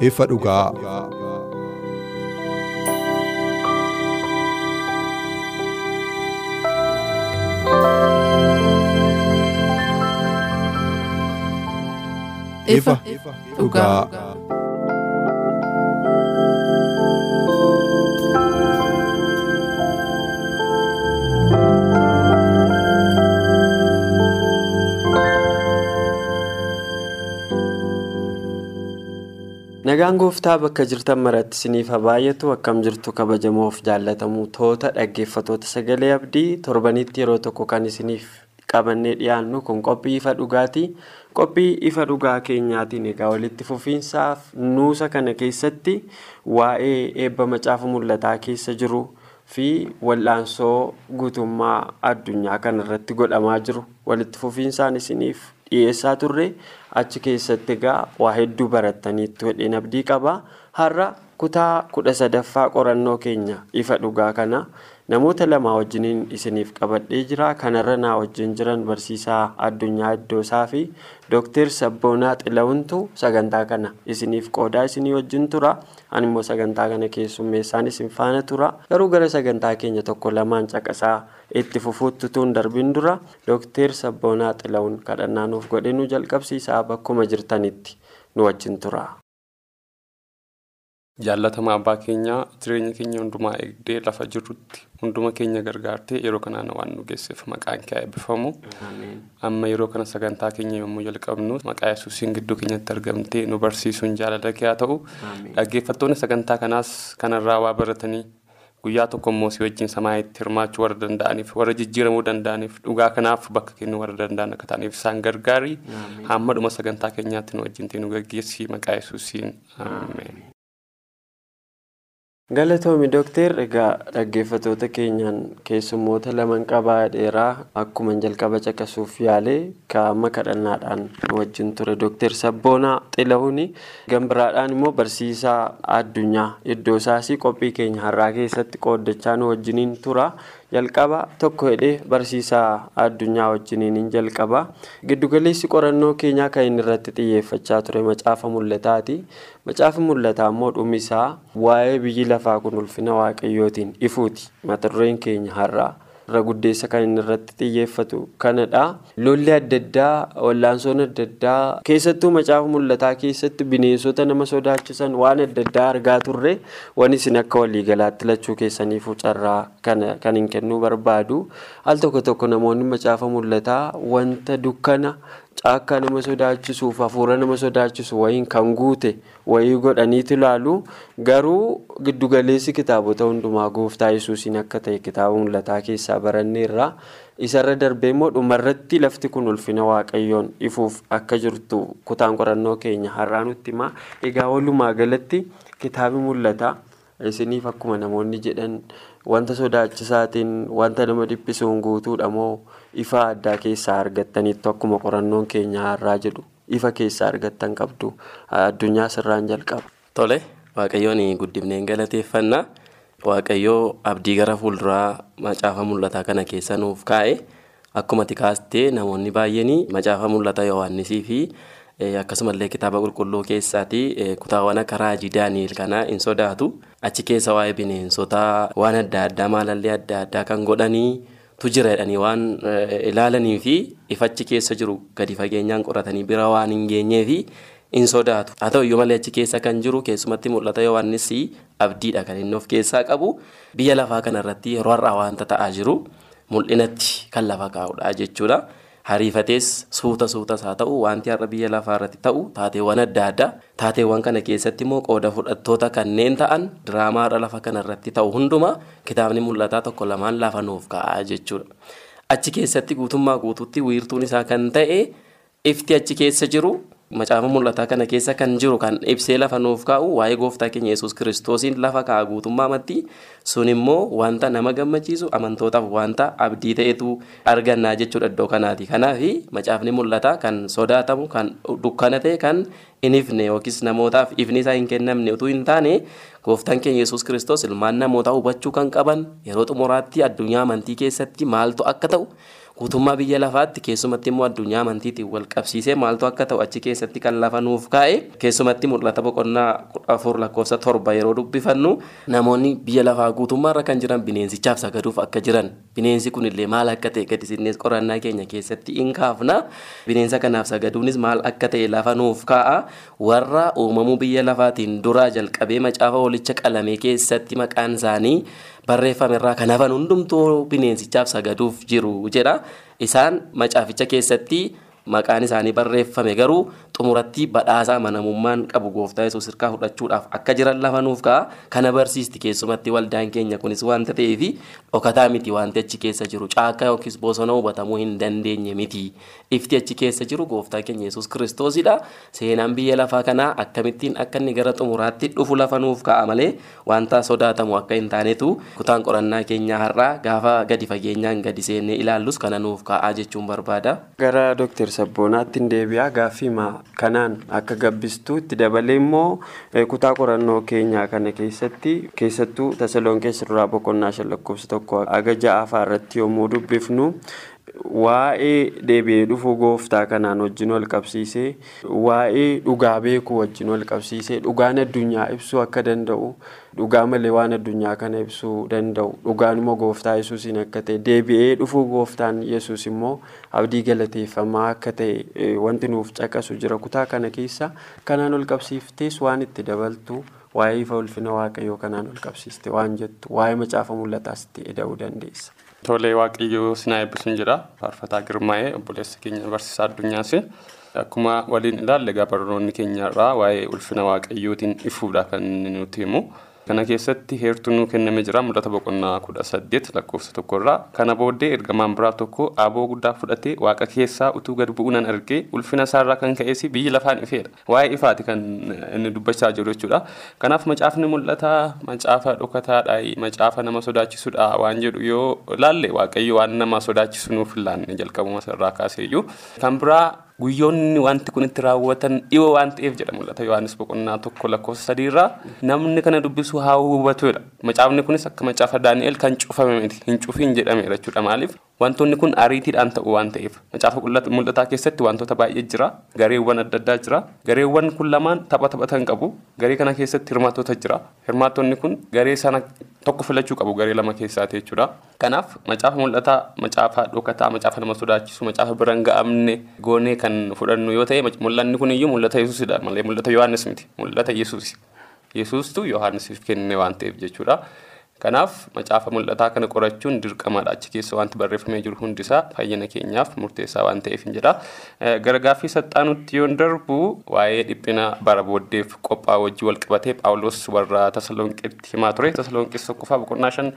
Ifa dhugaa. Ifa dhugaa. Nagaan gooftaa bakka jirtan maratti isiniif haa baay'atu akkam jirtu kabajamoof jaallatamu toota dhaggeeffatoota sagalee abdii torbanitti yeroo tokko kan isiniif qabannee dhiyaannu kun qophii ifa dhugaati. Qophii ifa dhugaa keenyaatiin egaa walitti fufiinsaaf nuusa kana keessatti waa'ee eebba macaafa mul'ataa keessa jiru fi wal'aansoo guutummaa addunyaa kanarratti godhamaa jiru walitti fufiinsaan isiniif dhiyeessaa turre. achi keessatti egaa waa hedduu barattaniitu hedheen abdii qaba har'a kutaa kudha sadaffaa qorannoo keenya ifa dhugaa kana namoota lamaa wajjiniin isiniif qabadhee jira. Kanarra naa wajjin jiran barsiisaa addunyaa iddoosaa fi dooktar sabboonaa xilawuntu sagantaa kana. Isiniif qoodaa isinii wajjin tura. Animmoo sagantaa kana keessummeessaan isin faana tura. Garuu gara sagantaa keenya tokko lamaan caqasaa itti fufuutti tuun darbin dura. Dooktar sabboonaa xilawun kadhannaa nuuf godhe nu jalqabsiisaa bakkuma jirtanitti nu wajjin tura. Jaallatama abbaa keenyaa jireenya keenya hundumaa eegdee lafa jirrutti hunduma keenya gargaartee yeroo kanaan waan nu geesseef maqaan kee eebbifamu. Amma yeroo kana sagantaa keenya yommuu jalqabnu maqaa yesuusiin gidduu keenyatti argamtee nu barsiisuun jaalala kee haa ta'u. Dhaggeeffattoonni sagantaa kanaas kanarraa waa baratanii guyyaa tokko immoo si wajjin samaa'itti hirmaachuu warra danda'aniif warra jijjiiramuu danda'aniif dhugaa kanaaf bakka kennuu warra danda'an akka ta'aniif isaan gargaari. Hamma dhuma sagantaa keenyaatti nu wajjin nu gaggeessi maqaa yesuusiin ameen. Galatoomi Dookter egaa dhaggeeffatoota keenyaan keessummoota laman qabaa dheeraa akkuma jalqaba caqasuuf yaale kaa'ama kadhannaadhaan nu wajjin ture Dookter Sabboonaa Xilahuni gambiraadhaan immoo barsiisaa addunyaa iddoo isaasii qophii keenya har'aa keessatti qooddachaa nu wajjiniin tura. jalqaba tokko hidhee barsiisaa addunyaa wajjiniin jalqaba giddugaleessi qorannoo keenyaa kan inni irratti xiyyeeffachaa ture macaafa mul'ataati macaafa mul'ataa immoo dhumisaa waa'ee biyyi lafaa kun ulfina waaqayyootiin ifuuti. Mata dureen keenya har'aa irra guddeessa kan inni irratti xiyyeeffatu kanadha. Lolli adda addaa wallaansoon adda addaa keessattuu macaafa mul'ataa keessatti bineensota nama sodaachisan waan adda addaa argaa turre waan isin akka waliigalaatti lachuu keessaniifuu carraa kan hin kennuu barbaadu. Al tokko tokko namoonni macaafa mul'ataa wanta dukkana caakkaa nama sodaachisuuf hafuura nama sodaachisu wayiin kan guute wayii godhaniitu ilaalu. Garuu giddugaleessi kitaabota hundumaa gooftaa yesuusiin akka ta'e kitaaba mul'ataa keessaa baranneerra isarra darbee immoo dhumarratti lafti kun ulfina waaqayyoon ifuuf akka jirtu kutaan qorannoo keenya har'aa nutti himaa. Egaa walumaa galatti kitaabi mul'ataa isiniif akkuma namoonni jedhan wanta sodaachisaatiin wanta nama dhiphisuun guutuudha moo ifa addaa keessaa argattaniittu akkuma qorannoon keenya har'aa jedhu ifa keessaa argattan qabdu addunyaa sirraan jalqaba. Tole waaqayyoon guddifneen galateeffannaa. Waaqayyoo abdii gara fuulduraa macaafa mul'ataa kana keessa nuuf kaa'e. Akkuma tikaastee namoonni baay'een macaafa mul'ata yohaannisii fi akkasumallee kitaaba qulqulluu keessaati kutaawwan akka raajii daani'el kanaa hin sodaatu. Achi keessa waa'ee bineensotaa waan adda addaa maalallee adda addaa kan godhanii tu jira jedhanii waan ilaalanii fi ifachi keessa jiru gadi fageenyaan qoratanii bira waan hin geenyee fi hin sodaatu haa ta'u iyyuu malee achi keessa kan jiru keessumatti mul'ata yohaannis abdiidha kan inni of keessaa qabu biyya lafaa kanarratti yeroo har'aa waanta ta'aa jiru mul'inatti kan lafa kaa'udha jechuudha. Hariifatees suuta suutas haa ta'u wanti har'a biyya lafaa irratti ta'u taateewwan adda addaa taateewwan kana keessatti immoo qooda fudhattoota kanneen ta'an diraamaa har'a lafa kana irratti ta'u hundumaa kitaabni mul'ataa tokko lamaan lafa nuuf ka'aa jechuudha. Achi keessatti guutummaa guutuutti wiirtuun isaa kan ta'e ifti achi keessa jiru macaafa mul'ataa kana keessa kan jiru kan ibsee lafa nuuf kaa'u waa'ee gooftaa keenya yesus kiristoosiin lafa kaa'a guutummaamatti sun immoo wanta nama gammachiisu amantootaaf wanta abdii ta'etu argannaa jechuudha iddoo kanaati. Kanaaf macaafni mul'ataa kan sodaatamu kan dukkana ta'e kan hin ifne yookiis namootaaf ifni isaa hin kennamne utuu hin taane gooftaan keenya yesus kiristoos ilmaan namootaa hubachuu kan qaban yeroo xumuraatti addunyaa amantii keessatti maaltu akka ta'u guutummaa biyya lafaatti keessumatti immoo addunyaa amantiitiin wal qabsiisee maaltu akka ta'u achi keessatti kan lafa nuuf kaa'e keessumatti mul'ata boqonnaa kudha afur lakkoofsa torba yeroo dubbifannu. Namoonni biyya lafaa guutummaarra kan jiran bineensichaaf sagaduuf akka jiran. Bineensi kunillee maal akka ta'e gadi sinnees qorannaa keenya keessatti hin kaafna. Bineensa kanaaf sagaduunis maal akka ta'e lafa nuuf kaa'a. Warra uumamuu biyya lafaatiin duraa jalqabee macaafa walicha qalame keessatti maqaan isaanii barreeffame irraa kan hafan hundumtuu bineensichaaf sagaduuf jiru jedha. Isaan macaaficha keessatti maqaan isaanii barreeffame garuu xumuratti badhaasa amanamummaan qabu gooftaa yesuus hirkaa fudhachuudhaaf akka jiran lafa nuuf ka'a. Kana barsiisti keessumatti waldaan keenya kunis wanta ta'eef dhokataa miti wanti achi keessa jiru. Caakkaa yookiis bosona hubatamuu hin dandeenye miti. Ifti achi keessa jiru gooftaa keenya yesuus kiristoosidha seenaan biyya lafaa kanaa akkamittiin akka inni gara xumuraatti dhufu lafa nuuf ka'a malee wanta sodaatamu akka hin taanetu. Kutaan qorannaa keenyaa har'aa gaafa gadi fageenyaan gadi seennee ilaallus kana nuuf ka'aa jechuun barbaada. gara dooktar sabboonaatti hin deebi'aa gaaffii kanaan akka gabbistuu itti dabalee immoo kutaa qorannoo keenyaa kana keessatti keessattuu tasaloonkeessa duraa boqonnaa shan lakkoofsa tokko aga ja'aafaa irratti yommuu dubbifnu waa'ee deebi'ee dhufuu gooftaa kanaan wajjin wal qabsiisee waa'ee dhugaa beekuu wajjin wal qabsiisee dhugaan addunyaa ibsuu akka danda'u dhugaa malee waan addunyaa kana ibsuu danda'u dhugaan immoo gooftaa yesuusiin akka ta'e deebi'ee dhufuu gooftaan yesuus immoo abdii galateeffamaa akka ta'e wanti nuuf caqasu jira kutaa kana keessa kanaan ol qabsiiftees waan itti dabaltu waa'ee ifa ulfina waaqayyoo kanaan ol qabsiiste waan jettu waa'ee macaafa mul'ataas itti eda'uu dandeessa. Tolee waaqayyoo sinaa eebbisuun jira faarfataa girmaa'ee obboleessa keenya barsiisaa addunyaas akkuma waliin ilaalle egaa barnoonni keenya irraa waa'ee ulfina waaqayyootiin ifuudha kan nuti himu. Kana keessatti heertuu nuu kenname jira mul'ata boqonnaa kudha saddeet lakkoofsa tokkorraa kana booddee ergamaan biraa tokko aboo guddaa fudhatee waaqa keessaa utuu gad bu'uunan argee ulfina isaarraa kan ka'es biyyi lafaan ifeedha. Waa'ee ifaati kan inni dubbachaa jiru jechuudha. Kanaaf macaafni mul'ataa macaafa dhokataadha macaafa nama sodaachisudha waan jedhu yoo ilaalle waaqayyo waan nama sodaachisu nuuf hin laanne jalqabuma irraa kaaseeyyuu. Kan biraa guyyoonni wanti kun itti raawwatan dhiyoo waan ta'eef jedha mul'ata. Yohaannis boqonnaa tokko lakkoofsa sadiirraa namni kana dubbisu haa hubatudha macaafni kunis akka macaafa daani'el kan cufame miti hin cufiin jedhameera jechuudha maaliif wantoonni kun ariitiidhaan ta'u waan ta'eef macaafa mul'ataa keessatti wantoota baay'ee jira gareewwan adda addaa jira. Gareewwan kun lamaan tapha taphatan qabu garee kana keessatti hirmaattota jira. Hirmaattonni kun garee sana tokko filachuu qabu garee lama keessaati jechuudha. Kanaaf macaafa mul'ataa macaafa dhokataa macaafa nama sodaachisu macaafa biraan ga'amne goonee kan fudhannu yoo ta'e mul'anni kun iyyuu mul'ata yesuusidha. Malee mul'ata yohaannis miti. Mul'ata yesuusi. Yesuustu yohaannisiif kenne waan ta'eef jechuudha. Kanaaf macaafa mul'ataa kana qorachuun dirqamadha achi keessa wanti barreeffamee jiru hundisaa fayyina keenyaaf murteessaa waan ta'eef hin jedha. Gara gaaffii saxxaanutti yoon darbu waa'ee dhiphina bara booddeef qophaa wajjii wal qabatee Phaawulos warra Tasalonqitti himaa ture. Tasalonqis tokkoffaa boqonnaa shan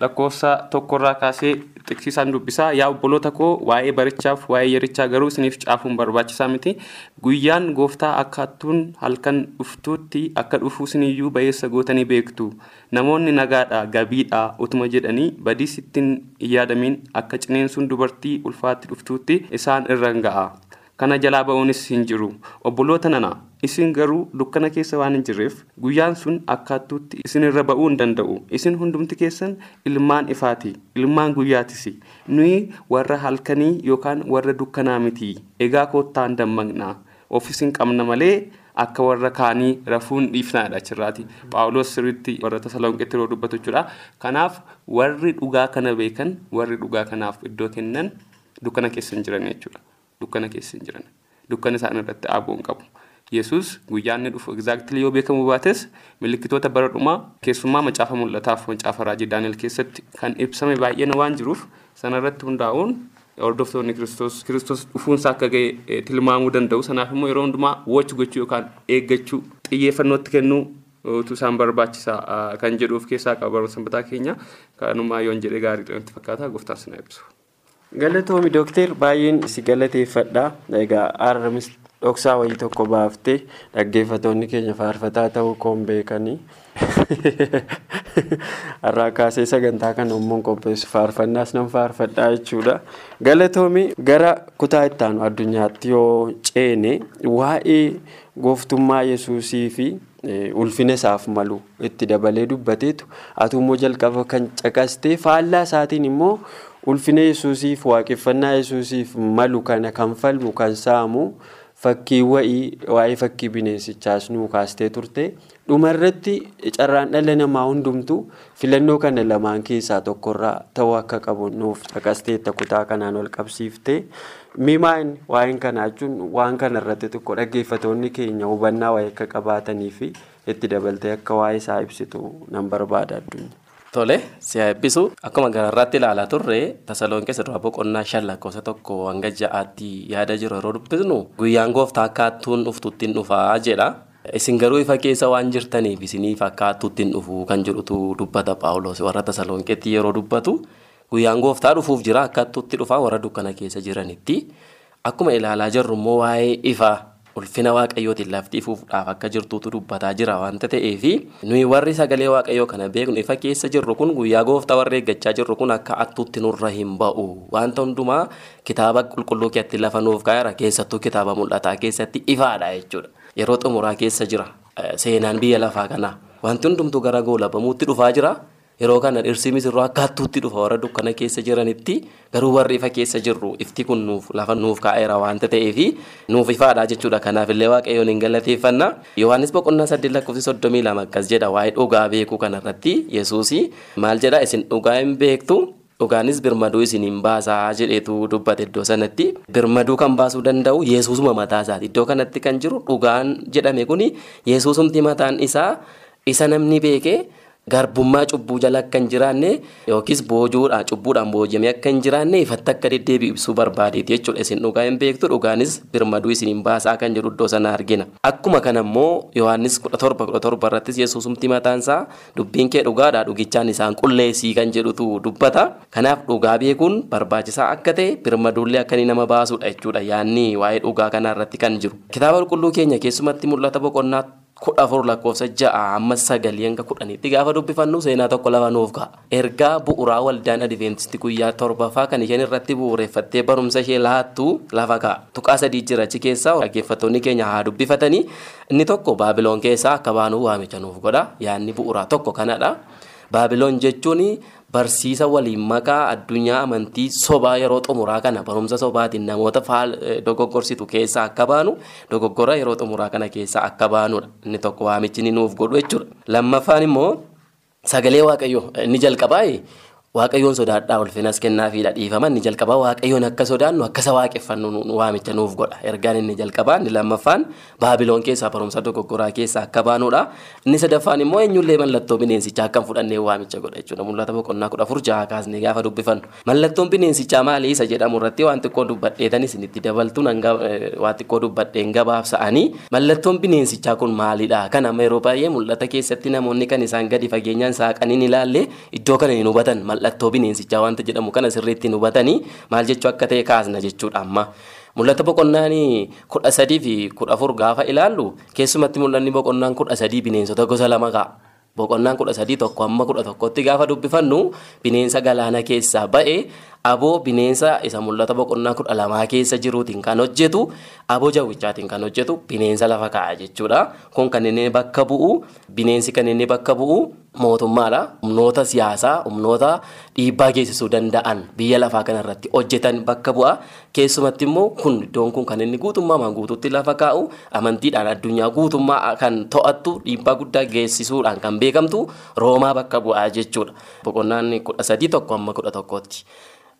lakkoofsa tokkorraa kaasee xiqqisiisaan dubbisaa yaa obboloota koo waa'ee barichaaf waa'ee yerichaa garuu isiniif caafuun barbaachisaa miti. Guyyaan gooftaa akkaattuun halkan dhuftuutti akka dhufuu isiniyyuu bayeessa gootanii beektu. Namoonni nagaadha gabiidha utuma jedhanii badiis ittiin hin yaadamiin akka cineensuun dubartii ulfaatti dhuftuutti isaan irra ga'a. Kana jalaa ba'uunis hin jiru. Obboloota nana isin garuu dukkana keessa waan hin jirreef guyyaan sun akkaattuutti isin irra ba'uu hin danda'u. Isin hundumti keessan ilmaan ifaati ilmaan guyyaatis nuyi warra halkanii yookaan warra dukkanaa miti. Egaa koottaan dammaqnaa. Ofis hin qabna malee akka warra kaanii rafuun dhiifnaadha achirraati. Paawulos sirriitti warra tasalonqetti yeroo dubbatu jechuudha. Kanaaf warri dhugaa kana beekan warri dhugaa kanaaf iddoo kennan dukkana keessa hin jiran jechuudha. Dukkana keessa hin jiran. Dukkana isaan irratti hin qabu. Yesus guyyaa inni dhufu egzaaktilii yoo beekamu baates milikkitoota bara dhumaa keessumaa macaafa mul'ataaf macaafa raajii daani'el keessatti kan ibsame baay'een waan jiruuf sanarratti hundaa'uun hordoftoonni kiristoos kiristoos dhufuunsaa akka ga'e tilmaamuu danda'u sanaaf immoo yeroo hundumaa wochi gochuu yookaan eeggachuu xiyyeeffannootti kennuu utuu isaan barbaachisaa kan jedhuuf keessaa qaba barumsa sanbataa keenya kanumaa yoon jedhe gaariidha natti fakkaata gooftaan sinaa eebbisu. Galatoomi dooktar baay'een si galateeffadha. Egaa dhoksaa wayii tokko baaftee dhaggeeffattoonni keenya faarfataa ta'uu koon beekanii. Har'aa kaasee sagantaa kana uummanni qopheessu faarfannaas nan faarfadhaa jechuudha. Galatoomi gara kutaa ittaanu addunyaatti yoo ceene waa'ee gooftummaa yesuusii fi ulfina isaaf malu itti dabalee dubbateetu atummoo jalqaba kan caqastee faallaa isaatiin immoo ulfina yesuusiif waaqeffannaa yesuusiif malu kana kan falmu kan saamu fakkii wa'ii waa'ee fakkii bineensichaas nuu kaastee turte dhumarratti carraan dhala namaa hundumtu filannoo kana lamaan keessaa tokkorraa ta'uu akka qabu nuuf caqasteetta kutaa kanaan wal qabsiifte mimaan waa'een kanaa jechuun waan kana irratti tokko dhaggeeffattoonni keenya hubannaa waa'ee akka qabaatanii fi itti dabaltee akka waa'ee isaa ibsitu nan barbaada addunyaa. Tole si eebbisu akkuma gararraatti ilaalaa turre tasaloonkeessa dura boqonnaa shan lakkoofsa tokko hanga ja'aatti yaada jiru yeroo dubbisnu guyyaan gooftaa akka hattuun dhuftutti hin dhufaa jedha. Isin garuu ifa keessa waan jirtaniif isiniif akka hattuutti hin dhufu kan jedhutu dubbata Paawuloos warra tasaloonkeetti yeroo dubbatu guyyaan gooftaa dhufuuf jira akka hattuutti dhufaa warra dukkana keessa jiranitti. Akkuma ilaalaa jirru immoo waa'ee ifa ulfina waaqayyootiin lafti ifuudhaaf akka jirtuutu dubbataa jira waanta ta'eef nuyi warri sagalee waaqayyoo kana beeknu ifa keessa jirru kun guyyaa gooftaa warra eeggachaa jirru kun akka hattuutti nurra hin ba'u. Wanta hundumaa kitaaba qulqulluu keessatti lafa nuuf kaa'eera keessattuu kitaaba mul'ataa keessatti ifaadha jechuudha. Yeroo xumuraa keessa jira seenaan biyya lafaa kanaa wanti hundumtuu gara goolabamuutti dhufaa jira. Yeroo kana dhirsi misirroo akka hattuutti dhufa. Warra dukkana keessa jiranitti garuu warri ifa keessa jirru ifti kun nuuf lafa nuuf kaa'eera waanta ta'eef nuuf ifaadha jechuudha. Kanaaf illee waaqayyoon hin galateeffanna. Yohaannis boqonnaa saddeet lakkoofsi soddomii lama akkas jedha. Waa'ee dhugaa beekuu kanarratti yesuusi maal jedha? Isin dhugaa hin beektu? Dhugaanis birmaduu isiniin baasaa jedheetu dubbate iddoo sanatti. Birmaduu kan baasuu danda'u yesuusuma mataa isaati. Iddoo kanatti kan jiru dhugaan jedhame kuni yesuusumti mataan isaa isa namni beekee. Garbummaa cubbuu jala akka hin jiraanne yookiis boojuudhaan cubbuudhaan boojamee akka hin jiraanne ifatti akka deddeebi'u ibsuu barbaadeeti jechuudha. Isin dhugaa hin beektu dhugaanis birmaduu isiniin baasaa kan jedhu iddoo sana argina. Akkuma kana immoo yohaannis kudha torba kudha torba irrattis yesuusumti mataansaa dubbiin kee dhugaadha dhugichaan isaan qulleessii kan jedhutu dubbata. Kanaaf dhugaa beekuun barbaachisaa akka ta'e birmaduullee akka inni nama baasudha jechuudha. Yaanni waa'ee dhugaa kanaa irratti kan jiru. Kitaaba qulqulluu keenya keessumatti mul'ata boqonnaa kudha afur lakkoofsa ja'a amma sagalii hanga kudhaniitti gaafa dubbifannu seenaa tokko lama nuuf ka'a. Ergaa bu'uuraa waldaan adiveentistii guyyaa torbaffaa kan isheen irratti bu'uureffattee barumsa ishee laattu lafa ka'a. Tuqaa sadii jira achi keessaa dhaggeeffattoonni keenya haa dubbifatanii inni tokko baabiloon keessaa akka baanuu waamicha nuuf godha yaadni bu'uuraa tokko kanadha. Baabiloon jechuun barsiisa waliin makaa addunyaa amantii sobaa yeroo xumuraa kana barumsa sobaatiin namoota dogoggorsitu keessaa akka baanu dogoggora yeroo xumuraa kana keessaa akka baanudha inni tokko waamichi ni nuuf godhu jechuudha. Lammaffaan immoo sagalee waaqayyoo inni jalqabaa waaqayyoon sodaadhaa ulfinas kennaafiidha dhiifama inni jalqabaa waaqayyoon akka sodaannu akkasa waaqeffannu waamicha nuuf godha. Ergaan inni jalqabaa inni lammaffaan baabiloon keessaa barumsa dogoggoraa keessaa akka baanudha inni sadaffaan immoo eenyullee mallattoo bineensichaa akka fudhannee waamicha godha jechuudha. Mul'ata boqonnaa kudha afur jaha kaasnee gaafa dubbifannu. Mallattoon bineensichaa maali isa jedhamu irratti waan xiqqoo dubbadheetan isinitti dabaltu waan xiqqoo dubbadheen gabaabsa'anii mallattoon bineensichaa kun maalidha kan amma yeroo baay'ee mul'ata keessatti namoonni kan isaan gadi fageenyaan saaqaniin ilaalle iddoo kana hin hubatan mallattoo bineensichaa wanta jedhamu kana sirriitti hubatanii maal jechuu akka ta'e kaasna jechuudha amma. Mul'ata boqonnaan kudha sadii fi kudha afur gaafa ilaallu keessumatti mul'anni boqonnaan kudha sadii bineensota gosa lama ka'a. Boqonnaan kudha sadii tokko amma kudha tokkotti gaafa dubbifannu bineensa galaana keessaa ba'e aboo bineensa isa mul'ata boqonnaa kudha lamaa keessa jiruutiin kan hojjetu aboo jawwichaatiin kan hojjetu bineensa lafa kaa'a jechuudha. Kun kan inni bakka bu'u bineensi kan inni bakka bu'u mootummaadha. Humnoota siyaasaa humnoota dhiibbaa geessisuu danda'an biyya lafaa kanarratti hojjetan bakka bu'a. Keessumatti immoo kun iddoon kun kan inni guutummaa guutuutti lafa kaa'u amantiidhaan addunyaa guutummaa kan to'attu dhiibbaa guddaa geessisuudhaan kan beekamtu roomaa bakka bu'aa jechuudha. Boqonnaan kudha sadii tokko amma kudha tokkotti.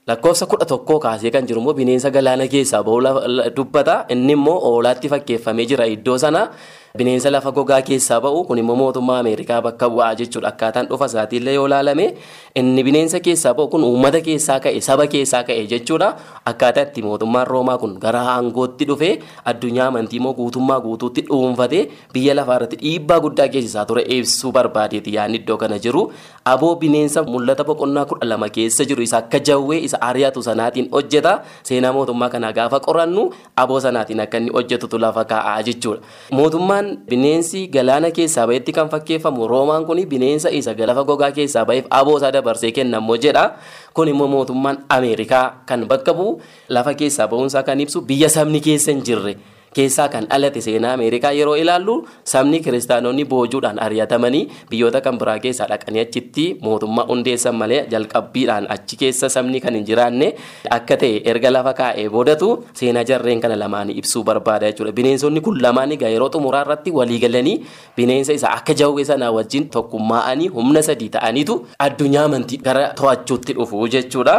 Lakkoofsa kudha tokkoo kaasee kan jiru immoo bineensa galaana keessaa ba'uu dubbata. Inni immoo oolaatti fakkeeffamee jira iddoo sana. Bineensa lafa gogaa keessaa ba'u kun immoo mootummaa Ameerikaa bakka bu'aa jechuudha akkaataan dhufa isaatiillee yoo ilaalame inni bineensa keessaa ba'u kun uummata keessaa ka'e saba keessaa ka'e jechuudha. Akkaataa itti mootummaan Roomaa kun gara aangootti dhufee addunyaa amantii immoo guutummaa guutuutti dhuunfatee biyya lafaa irratti dhiibbaa guddaa geessisaa ture ibsuu barbaadeeti yaadni iddoo kana jiru. Aboo bineensa mul'ata boqonnaa kudha lama keessa jiru isa akka jawwee isa ari'atu sanaatiin hojjeta. Seenaa mootummaa kanaa gaafa qorannu aboo sanaatiin akka inni hojjetutu lafa kaa'aa jechuudha. Mootummaan bineensi galaana keessaa bahetti kan fakkeeffamu roomaan kun bineensa isa lafa gogaa keessaa baheef aboo isaa dabarsee kennamoo jedha. Kun immoo mootummaan Ameerikaa kan bakka bu'u lafa keessaa ba'uunsaa kan ibsu biyya sabni keessa hin jirre. Keessaa kan dhalate seenaa Ameerikaa yeroo ilaallu sabni kiristaanonni boojuudhaan ari'atamanii biyyoota kan biraa keessaa dhaqanii achitti mootummaa hundeessan malee jalqabbiidhaan achi keessa sabni kan hin jiraanne akka ta'e erga lafa kaa'ee boodatu seenaa jarreen kana lamaanii ibsuu barbaada jechuudha. Bineensonni kun lamaan egaa yeroo xumuraa irratti walii galanii bineensa isa akka jawwee sanaa wajjin tokkummaa'anii humna sadii ta'aniitu addunyaa amantii gara to'achuutti dhufu jechuudha.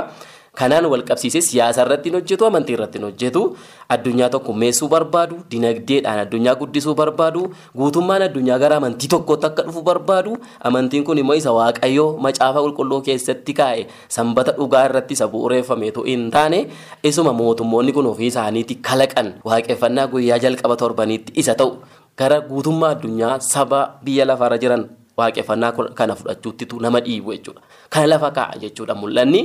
Kanaan wal qabsiisee siyaasa irratti hojjetu amantii irratti hojjetu. Addunyaa tokkummeessuu barbaadu dinagdeedhaan addunyaa guddisuu barbaadu guutummaan addunyaa gara amantii tokkootti akka dhufu barbaadu. Amantiin kun immoo isa waaqayyoo macaafa qulqulluu keessatti kaa'e sanbata dhugaa irratti isa bu'uureeffameetu hin taane. Isuma mootummoonni kun ofii isaaniitti kalaqan. Waaqeffannaa guyyaa jalqaba torbaniitti isa ta'u. Gara guutummaa addunyaa saba biyya lafarra jiran waaqeffannaa kana fudhachuuttitu nama dhiibu jechuudha. Kana lafa kaa'a jechuudha mul'anni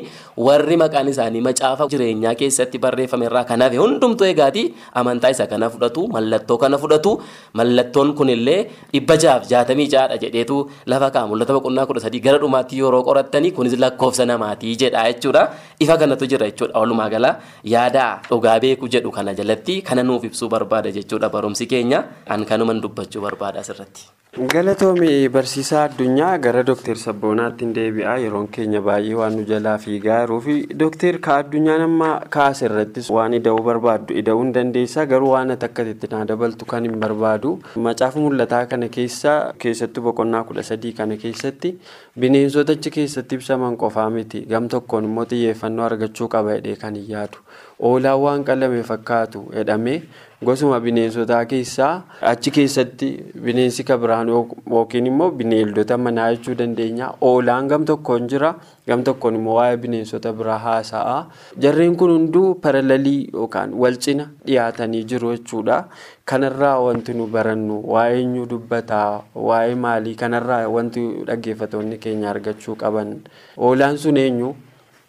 warri maqaan isaanii macaafa jireenyaa keessatti barreeffame irraa kan hafe hundumtuu egaati amantaa isa kana fudhatu mallattoo kana fudhatu mallattoon kunillee dhibba jaaf jaatamii jaadha jedheetu lafa kaa'a mul'ata boqonnaa kudha sadii gara dhumaatti yeroo qorattanii kunis lakkoofsa namaatii jedha jechuudha. Ifa kanatu jira jechuudha walumaa gala yaada dhugaa beeku jedhu kana jalatti kana nuuf ibsuu barbaada jechuudha barumsi keenya an kanuman dubbachuu barbaada asirratti. Galatoomii barsiisaa addunyaa gara Dookter Sabboonaatti deebi'a. Yeroon keenya baay'ee waan nu jalaa fiigaa jiruu fi Dookter ka addunyaan amma kaase irrattis waan ida'uu barbaaddu ida'uu hin dandeessaa garuu waan ati akka itti naa dabaltu kan hin barbaadu. Macaafa mul'ataa kana keessa keessattuu boqonnaa kudha sadii kana keessatti bineensota achi keessatti ibsaman qofaa miti gam tokkoon immoo xiyyeeffannoo argachuu qaba jedhee kan hin yaadu. Oolaan waan qalame fakkaatu jedhamee gosuma bineensotaa keessaa achi keessatti bineensi kan biraan yookiin immoo bineeldota manaa jechuu dandeenya. Oolaan gam tokkoon jira gam tokkoon immoo waa'ee bineensota biraa haasa'a. Jarreen kun hunduu paralalii yookaan wal cina dhiyaatanii jiru jechuudha. Kanarraa wanti nu barannu waa'ee eenyu dubbataa waa'ee maalii kanarraa wanti dhaggeeffatoonni keenya argachuu qaban. Oolaan sun eenyu?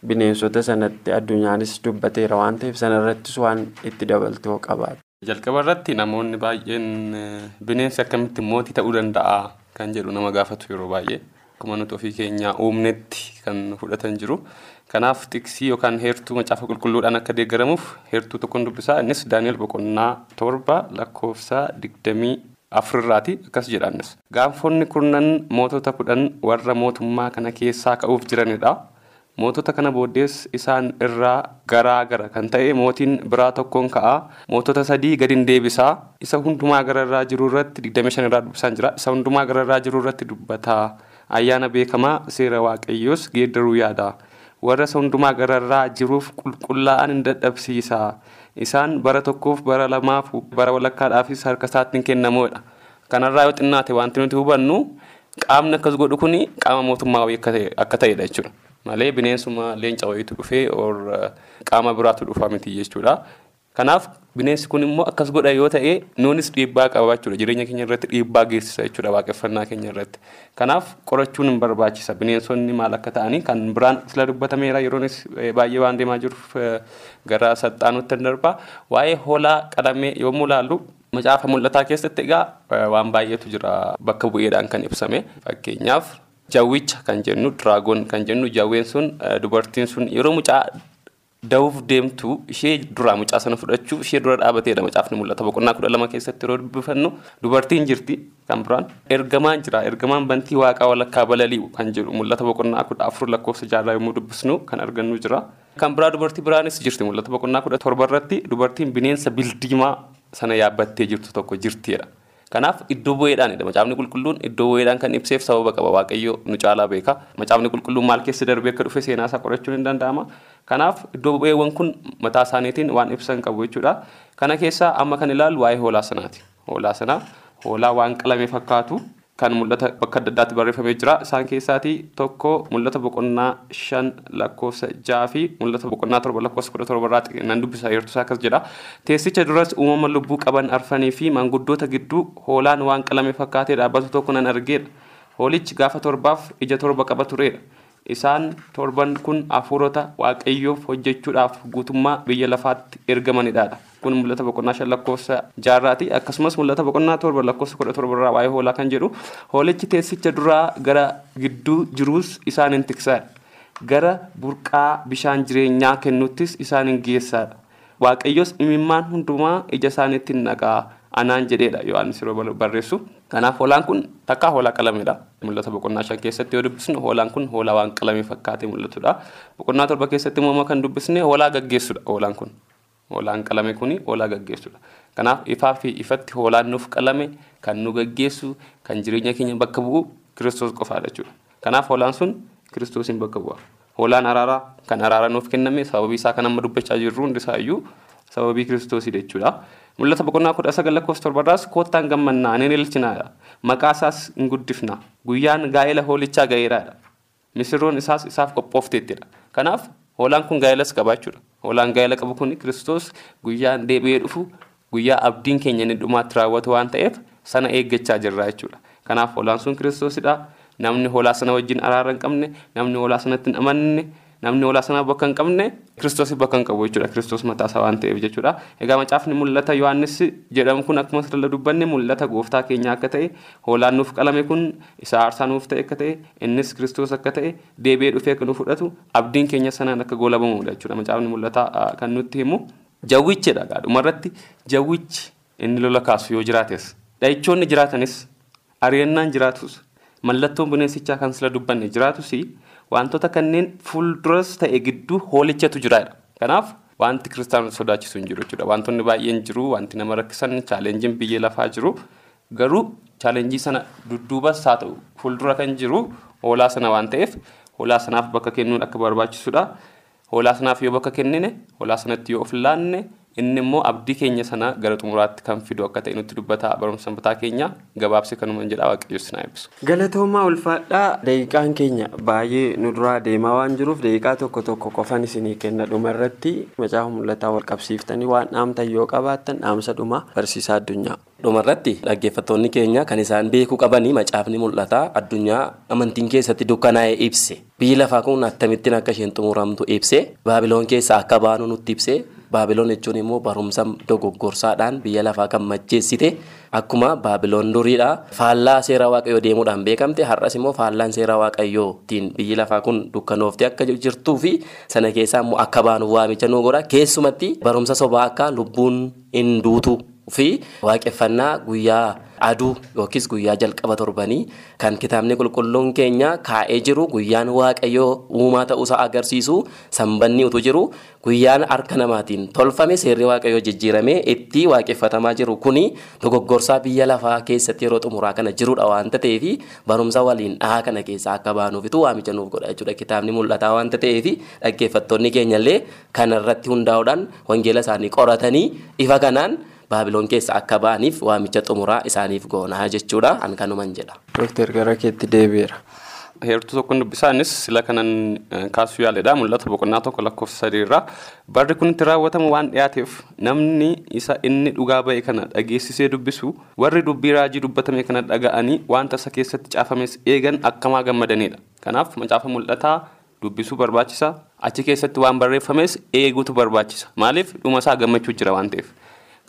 Bineensota sanatti addunyaanis dubbateera waan ta'eef sanarrattis waan itti dabaltee qabaate. Jalqaba irratti namoonni baay'een bineensi akkamitti mootii ta'uu danda'a kan jedhu nama gaafatu yeroo baay'ee akkuma nuti ofii keenyaa uumnetti kan fudhatan jiru. Kanaaf tiksii yookaan heertuu macaafa qulqulluudhaan akka deeggaramuuf heertuu tokkoon dubbisaa innis Daani'el boqonnaa torba lakkoofsa digdamii afurraati akkas jedhanis. Gaanfonni kurnan mootota kudhan warra mootummaa kana keessaa ka'uuf jiranidha. Mootota kana booddees isaan irraa garaa gara kan ta'e mootiin biraa tokkoon ka'a. Mootota sadii gadi deebisaa. Isa hundumaa gararraa jiru irratti 25 irraa dubbisaan jira. Isa hundumaa gararraa jiru irratti dubbataa. Ayyaana beekamaa seera waaqayyoos geeddaruu yaada. Warra isa hundumaa gararraa jiruuf qulqullaa'an hin dadhabsiisa. Isaan bara tokkoof bara lamaaf bara walakkaadhaafis harka isaatti hin kennamoodha. Kanarraa yoo xinnaate wanti nuti hubannu qaamni akkas godhu kun qaama mootummaa akka ta'edha jechuudha. Malee bineensuma leenca wayiitu dhufee qaama biraatu dhufa miti jechuudha. Kanaaf bineensi kun immoo akkas godha yoo ta'e nuunis dhiibbaa qaba jechuudha. Jireenya keenya irratti dhiibbaa geessisa jechuudha waaqeffannaa keenya irratti. Kanaaf qorachuun hin barbaachisa. Bineensonni maal akka ta'anii kan biraan sila dubbatameera. Yeroonis baay'ee waan deemaa jiruuf gara saxxaanutti darba waa'ee hoolaa qalamee yommuu ilaallu macaafa mul'ataa keessatti egaa waan baay'eetu jira bakka bu'eedhaan kan ibsame. Fakkeenyaaf Jawwicha kan jennu diraagoon kan jennu jawween sun dubartiin sun yeroo mucaa da'uuf deemtu ishee duraa mucaa sana fudhachuu ishee dura dhaabateedha macaafni mul'ata. Boqonnaa kudha lama keessatti yeroo dubbifannu dubartiin jirti kan biraan ergamaan jira. Ergamaan bantii waaqaa walakkaa balali'u kan jedhu mul'ata. Boqonnaa kudha afur lakkoofsa jaarraa yommuu dubbisnu kan argannu jira. Kan biraa dubartii biraanis jirti mul'ata. Boqonnaa kudha torba irratti dubartiin bineensa bildiimaa sana yaabbattee jirtu tokko jirtiidha. Kanaaf iddoo bu'eedhaanidha. Macaafni qulqulluun iddoo bu'eedhaan kan ibseef sababa qaba. Waaqayyo nu caalaa beeka. Macaafni qulqulluun maal keessa darbee akka dhufe seenaa isaa qorachuun hin danda'ama. Kanaaf iddoo bu'eewwan kun mataa isaaniitiin waan ibsan qabu jechuudha. Kana keessaa amma kan ilaallu waa'ee hoolaa sanaati. Hoolaa sanaa hoolaa waan qalame fakkaatu kan mul'ata bakka adda addaatti barreeffamee jira. Isaan keessaatii tokko mul'ata boqonnaa shan lakkoofsa jaha fi mul'ata boqonnaa torba lakkoofsa kudha torba irraa nan dubbisa heertusaa akkas jedha. Teessicha duras uumama lubbuu qaban arfanii fi maanguddoota gidduu hoolaan waan qalame fakkaatee dhaabbatu tokko nan argeedha. Hoolichi gaafa torbaaf ija torba qaba turedha. Isaan torban kun hafuurota waaqayyoof hojjechuudhaaf guutummaa biyya lafaatti ergamanidha. Kun mul'ata boqonnaa shan lakkoofsa jaarraati. Akkasumas mul'ata boqonnaa torba lakkoofsa kudha torba irraa waa'ee hoolaa kan jedhu hoolichi teessicha duraa gara gidduu jiruus isaan hin tiksaadha. Gara burqaa bishaan jireenyaa kennuttis isaan hin geessaadha. Waaqayyos imimmaan hundumaa ija isaaniitti naqaa anaan jedheedha Yohaannis yeroo barreessu. Kanaaf hoolaan kun takka hoolaa qalamedha. Mul'ata boqonnaa shan keessatti yoo dubbisnu hoolaan kun hoolaa waan qalamee fakkaatee mul'atudha. Boqonnaa torba keessatti immoo kan dubbisne hoolaa gaggeessudha hoolaan kun. Hoolaan qalame kuni hoolaa gaggeessudha. Kanaaf ifaa fi ifatti hoolaan nuuf qalame kan nu gaggeessu kan jireenya keenya bakka bu'u kiristoos qofaadha jechuudha. Kanaaf hoolaan sun kiristoosiin bakka bu'a. Hoolaan araaraa kan araara nuuf kenname sababii isaa kan amma dubbachaa jirru hundi isaayyuu sababii kiristoosidha jechuudha. Mul'ata boqonnaa kudha sagal lakkoofsa torbarraas koottaan gammannaa ni ililchinaadha. Maqaa isaas hin guddifna. Guyyaan gaa'ela hoolichaa ga'eeraadha. Misirroon isaas isaaf qophoofteettidha. Kanaaf hoolaan kun gaa'elas qaba Hoolaan gaa'ela qabu kun kiristoos guyyaan deebi'ee dhufu guyyaa abdiin keenya inni dhumaatti raawwatu waan ta'eef sana eeggachaa jirra jechuudha. Kanaaf hoolaan sun kiristoosidha. Namni hoolaa sana wajjin araara hin qabne, namni hoolaa sanatti hin amanne, namni hoolaa sana bakka hin qabne kiristoosii bakka hin qabu jechuudha. Kiristoos mataa isaa waan ta'eef jechuudha. Egaa macaafni mul'ata. Yohaannis jedhamu kun akkuma sirla dubbanne mul'ata. Gooftaa keenyaa akka ta'e hoolaan nuuf qalame kun isa aarsaa nuuf ta'e akka ta'e innis kiristoos akka ta'e deebi'ee dhufee akka nu fudhatu abdiin keenya sanaan akka goolabamudha jechuudha. Macaafni mul'ata. Kan nutti himu jawwichidha dhumarratti jawwichi inni lola kaasu yoo jiraates dha'ichoonni jiraatanis. Ari'annaan jiraatus mallattoon bineensichaa kan sila dubbanne jiraatus wantoota kanneen fuulduras ta'e gidduu hoolichatu jiraadha. Kanaaf wanti kiristaanota sodaachisu hin jiru jechuudha. Wantoonni baay'een jiru, wanti nama rakkisan, chaalenjiin biyya lafaa jiru. Garuu chaalenjii sana dudduubas haa ta'u fuuldura kan jiru hoolaa sana waan ta'eef hoolaa sanaaf bakka kennuun akka barbaachisudha. Hoolaa sanaaf yoo bakka kennine, hoolaa sanatti yoo of laanne, inni immoo abdii keenya sana gara xumuraatti kan fidu akka ta'e nutti dubbata barumsa mataa keenya gabaabsee kanuma jedha waaqayyo sinaa eebbisu. Galatoomaa ulfaadhaa daqiiqaan keenya baay'ee nu duraa deemaa waan jiruuf daqiiqaa tokko tokko qofan isinii kenna dhuma irratti macaafa mul'ataa wal qabsiiftanii waan dhaamtan yoo qabaattan dhaamsa dhuma barsiisaa addunyaa. Dhumarratti dhaggeeffattoonni keenya kan isaan beekuu qabanii macaafni mul'ataa addunyaa amantiin keessatti dukkanaa'ee ibse biyyi lafaa kun akkamittiin akka isheen xumuramtu ibse baabiloon keessa akka baanu nutti ibse baabiloon jechuun immoo barumsa dogoggorsaadhaan biyya lafaa kan macheessite akkuma baabiloon duriidha faallaa seera waaqayyoo deemuudhaan beekamte har'as immoo faallaan seera waaqayyootiin biyyi lafaa kun dukkanooftee akka jirtuu fi sana keessaa immoo akka baanu waamicha nu godha keessumatti barumsa sobaa akka lubbuun hin duutu. fi waaqeffannaa guyyaa aduu yookiis guyyaa jalqaba torbanii kan kitaabni qulqulluun keenya kaa'ee jiru guyyaan waaqayyoo uumaa ta'uusaa agarsiisu sanbanni utuu jiru guyyaan harka namaatiin tolfame seerri waaqayyoo jijjiiramee itti waaqeffatamaa jiru kuni dogoggorsaa biyya lafaa keessatti yeroo xumuraa kana jirudha waanta ta'eef barumsa waliin dhahaa kana keessaa akka baanuufitu waamicha nuuf godha jechuudha kitaabni mul'ataa waanta ta'eef dhaggeeffattoonni keenyallee kanarratti hundaa'uudhaan wangeela isaanii qoratanii ifa kanaan. Baabiloon keessa akka ba'aniif waamicha xumuraa isaaniif goonaa jechuudha an kanuman jedha. Dooktar gara keetti deebi'eera. Heertuu tokko dubbisaanis sila kanan kaasuu yaaledha. Mul'ata boqonnaa tokko lakkoofsa sadiirraa. Barri kun itti raawwatamu waan dhiyaateef namni isa inni dhugaa ba'e kana dhageessisee dubbisu warri dubbii raajii dubbatame kana dhaga'anii wanta isa keessatti caafames eegan akkamaa gammadanidha. Kanaaf macaafa mul'ataa dubbisuu barbaachisa. Achi keessatti waan barreeffames eeguutu barbaachisa. Maaliif dhuma isaa gammachuu jira waan ta'eef.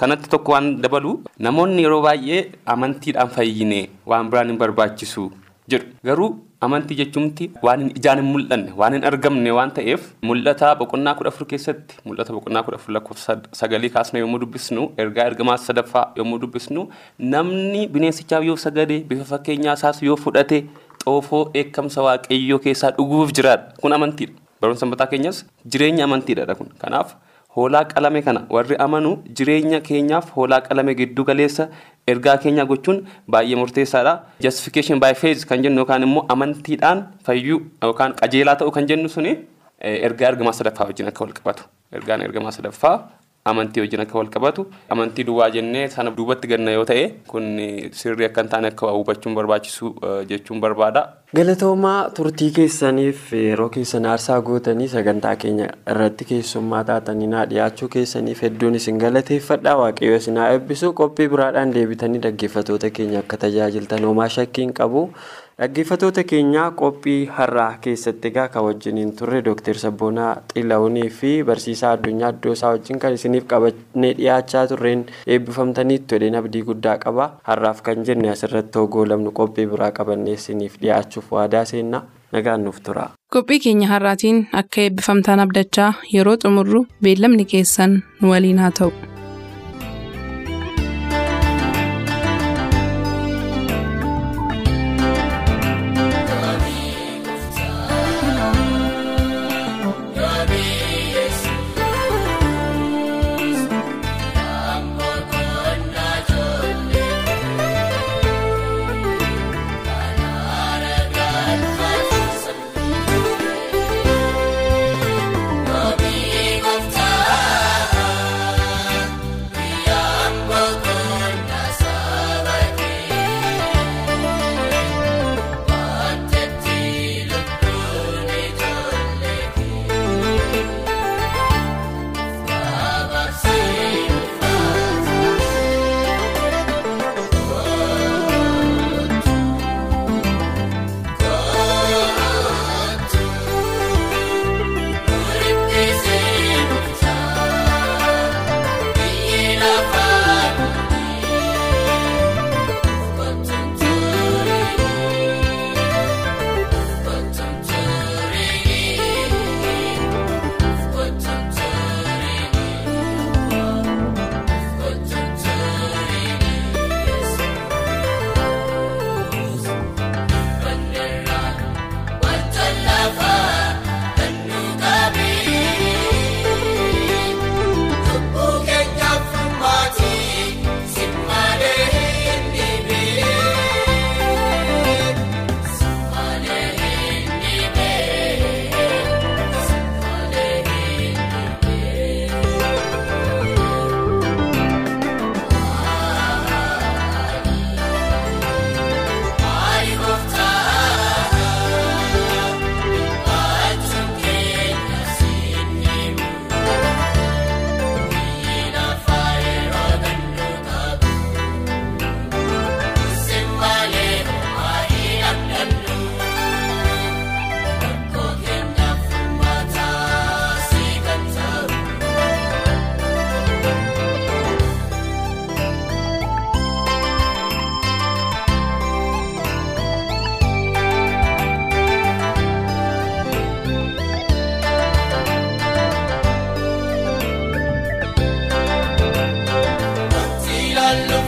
Kanatti tokko waan dabalu namoonni yeroo baay'ee amantiidhaan fayyine waan biraan hin barbaachisu jedhu. Garuu amantii jechuumti waan ijaan hin mul'anne waan hin argamne waan ta'eef mul'ata boqonnaa kudha afur keessatti mul'ata boqonnaa kudha afur lakkoofsa sagalii kaasne yommuu dubbisnu ergaa ergamaa sadaffaa yommuu dubbisnu namni bineensichaaf yoo sagade bifa fakkeenyaa isaas yoo fudhate xoofoo dheekkamsa waaqayyoo keessaa dhuguuf jiraadha. Kun amantiidha. Barumsa mataa keenyas jireenya amantiidha kun. Kanaaf hoolaa qalame kana warri amanu jireenya keenyaaf hoolaa qalame giddu galeessa ergaa keenya gochuun baay'ee murteessaadha. Justification by faith kan jennu yookaan immoo amantiidhaan fayyuu yookaan qajeelaa ta'uu kan jennu suni ergaa ergamaa sadaffaa wajjin akka wal qabatu. Ergaan ergamaa sadaffaa amantii wajjin akka wal qabatu amantii duwwaa jennee sana duubatti ganna yoo ta'e kun sirrii akka hin taane akka hubachuun barbaachisu jechuun barbaada. Galatoomaa turtii keessaniif yeroo keessan aarsaa gootanii sagantaa keenya irratti keessummaa taatanii naa dhiyaachuu keessaniif hedduun isin galateeffadha waaqayyo isin haa eebbisu qophii biraadhaan deebitanii dhaggeeffatoota keenya akka tajaajiltan homaa shakkiin qabu. Dhaggeeffatoota keenya qophii har'aa keessatti egaa kan wajjiniin turre Dr. Sabboonaa Xilahuunii fi barsiisaa addunyaa Addoosaa wajjin kan isiniif qabannee dhiyaachaa turreen eebbifamtaniitti jedheen abdii guddaa qaba. Har'aaf kan jenne asirratti hogoo lamnu qophii biraa qabannee isiniif dhiyaachuuf waadaa seenna nagaan nuuf tura. Qophii keenya har'aatiin akka eebbifamtaan abdachaa yeroo xumurru beellamni keessan nu waliin haa ta'u. Hello.